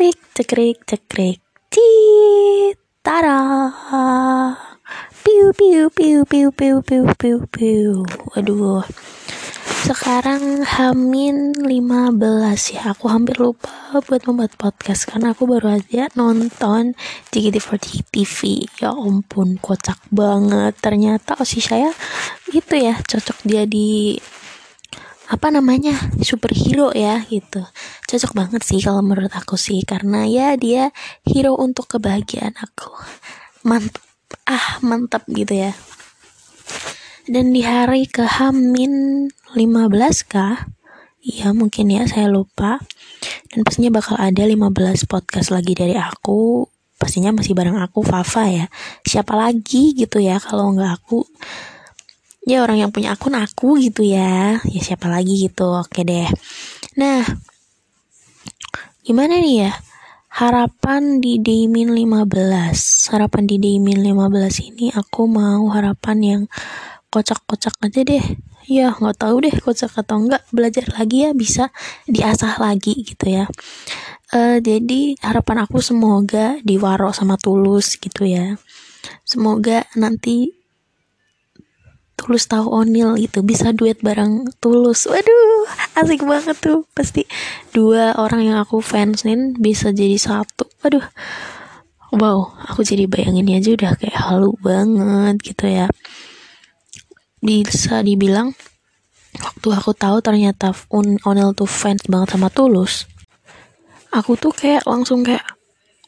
Cekrik, cekrik, cekrik. Citara. Piu, piu, piu, piu, piu, piu, piu, piu. Waduh. Sekarang Hamin 15 ya. Aku hampir lupa buat membuat podcast karena aku baru aja nonton JKT48 TV. Ya ampun, kocak banget. Ternyata oh si saya gitu ya, cocok dia di apa namanya superhero ya gitu. Cocok banget sih kalau menurut aku sih karena ya dia hero untuk kebahagiaan aku. Mantap ah mantap gitu ya. Dan di hari ke Hamin 15 kah? Iya mungkin ya saya lupa. Dan pastinya bakal ada 15 podcast lagi dari aku. Pastinya masih bareng aku Fafa ya. Siapa lagi gitu ya kalau nggak aku ya orang yang punya akun aku gitu ya. Ya siapa lagi gitu. Oke deh. Nah gimana nih ya? Harapan di Daymin 15 harapan di Daymin 15 ini aku mau harapan yang kocak-kocak aja deh. Ya nggak tahu deh kocak atau enggak belajar lagi ya bisa diasah lagi gitu ya. Uh, jadi harapan aku semoga diwaro sama tulus gitu ya. Semoga nanti Tulus tahu Onil itu bisa duet bareng Tulus. Waduh, asik banget tuh. Pasti dua orang yang aku fansin bisa jadi satu. Waduh. Wow, aku jadi bayangin aja udah kayak halu banget gitu ya. Bisa dibilang waktu aku tahu ternyata Onil tuh fans banget sama Tulus. Aku tuh kayak langsung kayak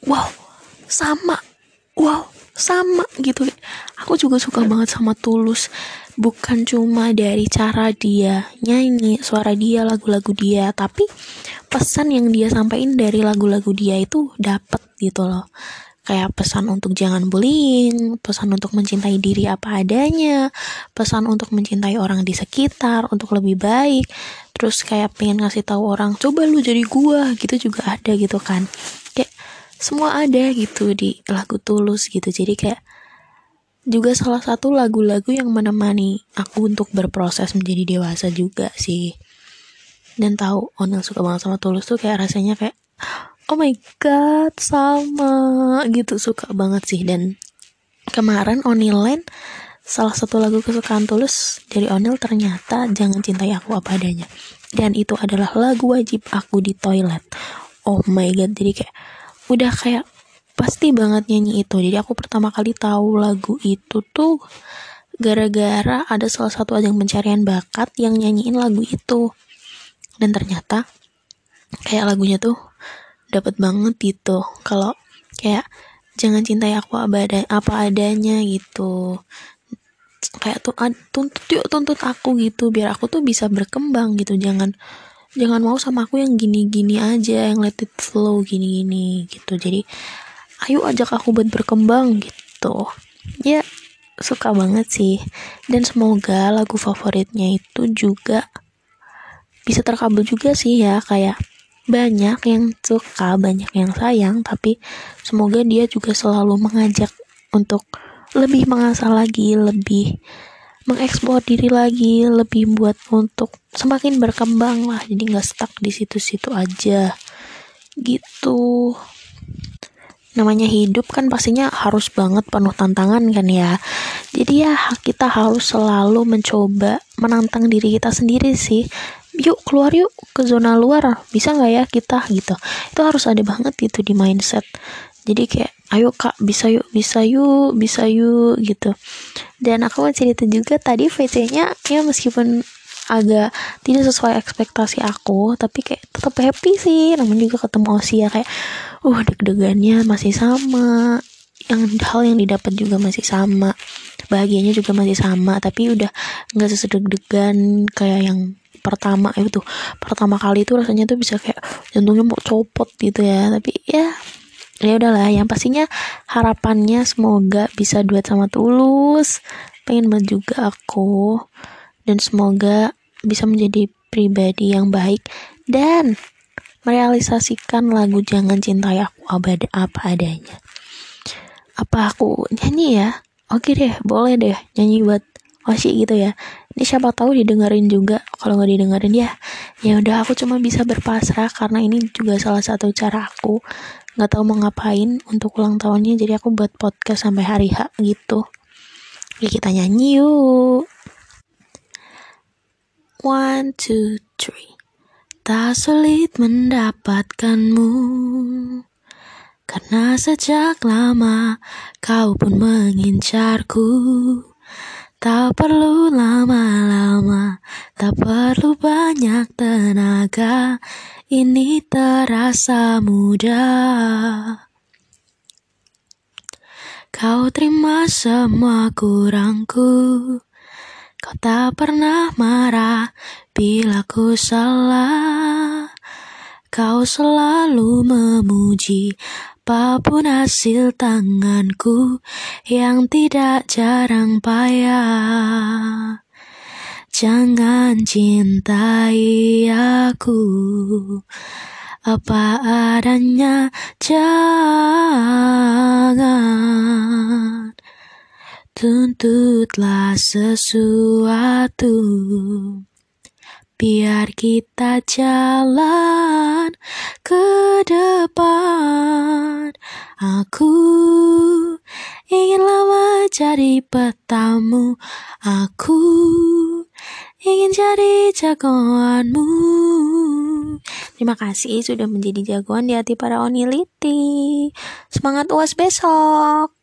wow, sama. Wow, sama gitu. Aku juga suka banget sama Tulus. Bukan cuma dari cara dia nyanyi suara dia lagu-lagu dia tapi pesan yang dia sampaikan dari lagu-lagu dia itu dapet gitu loh. Kayak pesan untuk jangan bullying, pesan untuk mencintai diri apa adanya, pesan untuk mencintai orang di sekitar, untuk lebih baik, terus kayak pengen ngasih tahu orang, coba lu jadi gua, gitu juga ada gitu kan semua ada gitu di lagu tulus gitu. Jadi kayak juga salah satu lagu-lagu yang menemani aku untuk berproses menjadi dewasa juga sih. Dan tahu Onel suka banget sama tulus tuh kayak rasanya kayak oh my god sama gitu. Suka banget sih. Dan kemarin Oniland salah satu lagu kesukaan tulus dari Onel ternyata jangan cintai aku apa adanya. Dan itu adalah lagu wajib aku di toilet. Oh my god. Jadi kayak udah kayak pasti banget nyanyi itu. Jadi aku pertama kali tahu lagu itu tuh gara-gara ada salah satu ajang pencarian bakat yang nyanyiin lagu itu. Dan ternyata kayak lagunya tuh dapat banget gitu. Kalau kayak jangan cintai aku apa, apa adanya gitu. Kayak tuh tuntut yuk tuntut aku gitu. Biar aku tuh bisa berkembang gitu. Jangan jangan mau sama aku yang gini-gini aja yang let it flow gini-gini gitu. Jadi ayo ajak aku buat berkembang gitu. Ya suka banget sih. Dan semoga lagu favoritnya itu juga bisa terkabul juga sih ya. Kayak banyak yang suka banyak yang sayang tapi semoga dia juga selalu mengajak untuk lebih mengasah lagi lebih mengeksplor diri lagi lebih buat untuk semakin berkembang lah. Jadi nggak stuck di situ-situ aja. Gitu. Namanya hidup kan pastinya harus banget penuh tantangan kan ya. Jadi ya kita harus selalu mencoba menantang diri kita sendiri sih. Yuk keluar yuk ke zona luar. Bisa nggak ya kita gitu. Itu harus ada banget gitu di mindset jadi kayak ayo kak bisa yuk bisa yuk bisa yuk gitu. Dan aku mau cerita juga tadi VC nya ya meskipun agak tidak sesuai ekspektasi aku tapi kayak tetap happy sih. Namun juga ketemu Osia kayak uh deg-degannya masih sama. Yang hal yang didapat juga masih sama. Bahagianya juga masih sama tapi udah nggak sesedeg-degan kayak yang pertama. Itu pertama kali itu rasanya tuh bisa kayak jantungnya mau copot gitu ya. Tapi ya ya udahlah yang pastinya harapannya semoga bisa duet sama Tulus pengen banget juga aku dan semoga bisa menjadi pribadi yang baik dan merealisasikan lagu Jangan Cintai Aku abad apa adanya. Apa aku nyanyi ya? Oke deh, boleh deh nyanyi buat Oshi gitu ya. Ini siapa tahu didengerin juga. Kalau nggak didengerin ya, ya udah aku cuma bisa berpasrah karena ini juga salah satu cara aku nggak tahu mau ngapain untuk ulang tahunnya. Jadi aku buat podcast sampai hari H gitu. Oke kita nyanyi yuk. One, two, three. Tak sulit mendapatkanmu. Karena sejak lama kau pun mengincarku Tak perlu lama-lama, tak perlu banyak tenaga, ini terasa mudah. Kau terima semua kurangku, kau tak pernah marah bila ku salah. Kau selalu memuji Apa pun hasil tanganku yang tidak jarang payah Jangan cintai aku. Apa adanya Jangan. Tuntutlah sesuatu Biar kita jalan ke depan. Aku ingin lama jadi petamu. Aku ingin jadi jagoanmu. Terima kasih sudah menjadi jagoan di hati para oniliti. Semangat uas besok